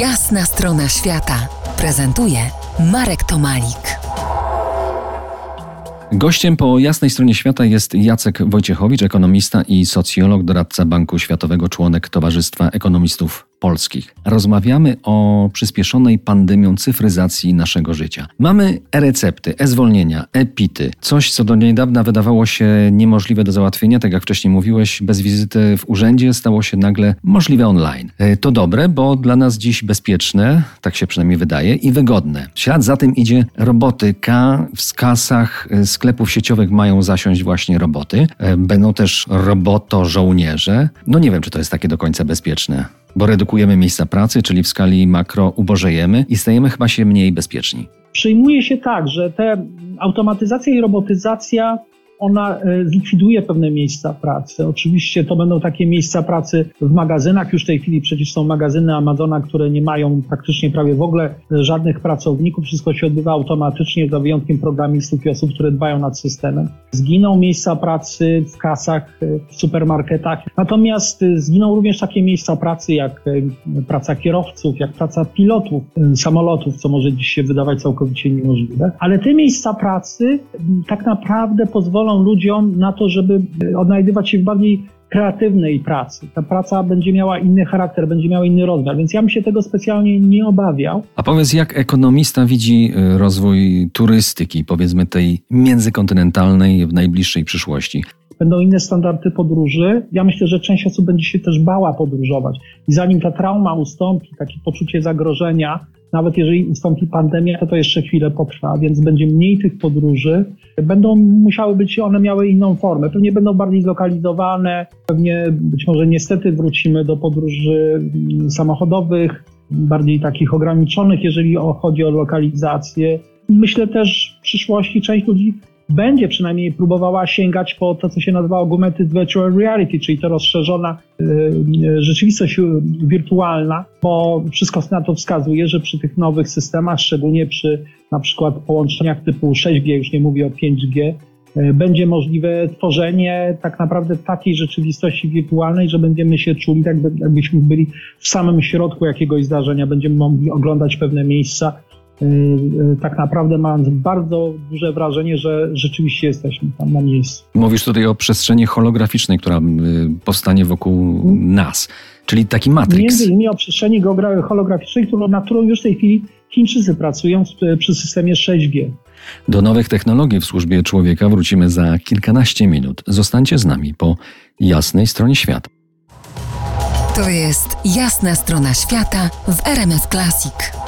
Jasna strona świata prezentuje Marek Tomalik. Gościem po jasnej stronie świata jest Jacek Wojciechowicz, ekonomista i socjolog, doradca Banku Światowego, członek Towarzystwa Ekonomistów Polskich. Rozmawiamy o przyspieszonej pandemią cyfryzacji naszego życia. Mamy e-recepty, e-zwolnienia, e-pity, coś co do niedawna wydawało się niemożliwe do załatwienia, tak jak wcześniej mówiłeś, bez wizyty w urzędzie stało się nagle możliwe online. E, to dobre, bo dla nas dziś bezpieczne, tak się przynajmniej wydaje, i wygodne. W ślad za tym idzie robotyka. W kasach e, sklepów sieciowych mają zasiąść właśnie roboty. E, będą też roboto-żołnierze. No nie wiem, czy to jest takie do końca bezpieczne bo redukujemy miejsca pracy, czyli w skali makro ubożejemy i stajemy chyba się mniej bezpieczni. Przyjmuje się tak, że te automatyzacja i robotyzacja ona e, zlikwiduje pewne miejsca pracy. Oczywiście to będą takie miejsca pracy w magazynach. Już w tej chwili przecież są magazyny Amazona, które nie mają praktycznie prawie w ogóle żadnych pracowników. Wszystko się odbywa automatycznie, za wyjątkiem programistów i osób, które dbają nad systemem. Zginą miejsca pracy w kasach, e, w supermarketach. Natomiast e, zginą również takie miejsca pracy jak praca kierowców, jak praca pilotów samolotów, co może dziś się wydawać całkowicie niemożliwe. Ale te miejsca pracy tak naprawdę pozwolą pozwolą ludziom na to, żeby odnajdywać się w bardziej kreatywnej pracy. Ta praca będzie miała inny charakter, będzie miała inny rozmiar, więc ja bym się tego specjalnie nie obawiał. A powiedz, jak ekonomista widzi y, rozwój turystyki, powiedzmy tej międzykontynentalnej w najbliższej przyszłości? Będą inne standardy podróży. Ja myślę, że część osób będzie się też bała podróżować. I zanim ta trauma ustąpi, takie poczucie zagrożenia, nawet jeżeli ustąpi pandemia, to to jeszcze chwilę potrwa, więc będzie mniej tych podróży. Będą musiały być, one miały inną formę. Pewnie będą bardziej zlokalizowane, pewnie być może niestety wrócimy do podróży mm, samochodowych, bardziej takich ograniczonych, jeżeli chodzi o lokalizację. Myślę też w przyszłości część ludzi będzie przynajmniej próbowała sięgać po to, co się nazywa augmented virtual reality, czyli to rozszerzona y, y, rzeczywistość wirtualna, bo wszystko na to wskazuje, że przy tych nowych systemach, szczególnie przy na przykład połączeniach typu 6G, już nie mówię o 5G, y, będzie możliwe tworzenie tak naprawdę takiej rzeczywistości wirtualnej, że będziemy się czuli, jakbyśmy byli w samym środku jakiegoś zdarzenia, będziemy mogli oglądać pewne miejsca, Y, y, tak naprawdę mając bardzo duże wrażenie, że rzeczywiście jesteśmy tam na miejscu. Mówisz tutaj o przestrzeni holograficznej, która y, powstanie wokół nas, czyli taki Matrix. Między innymi o przestrzeni holograficznej, na którą już w tej chwili Chińczycy pracują przy systemie 6G. Do nowych technologii w służbie człowieka wrócimy za kilkanaście minut. Zostańcie z nami po jasnej stronie świata. To jest jasna strona świata w RMS Classic.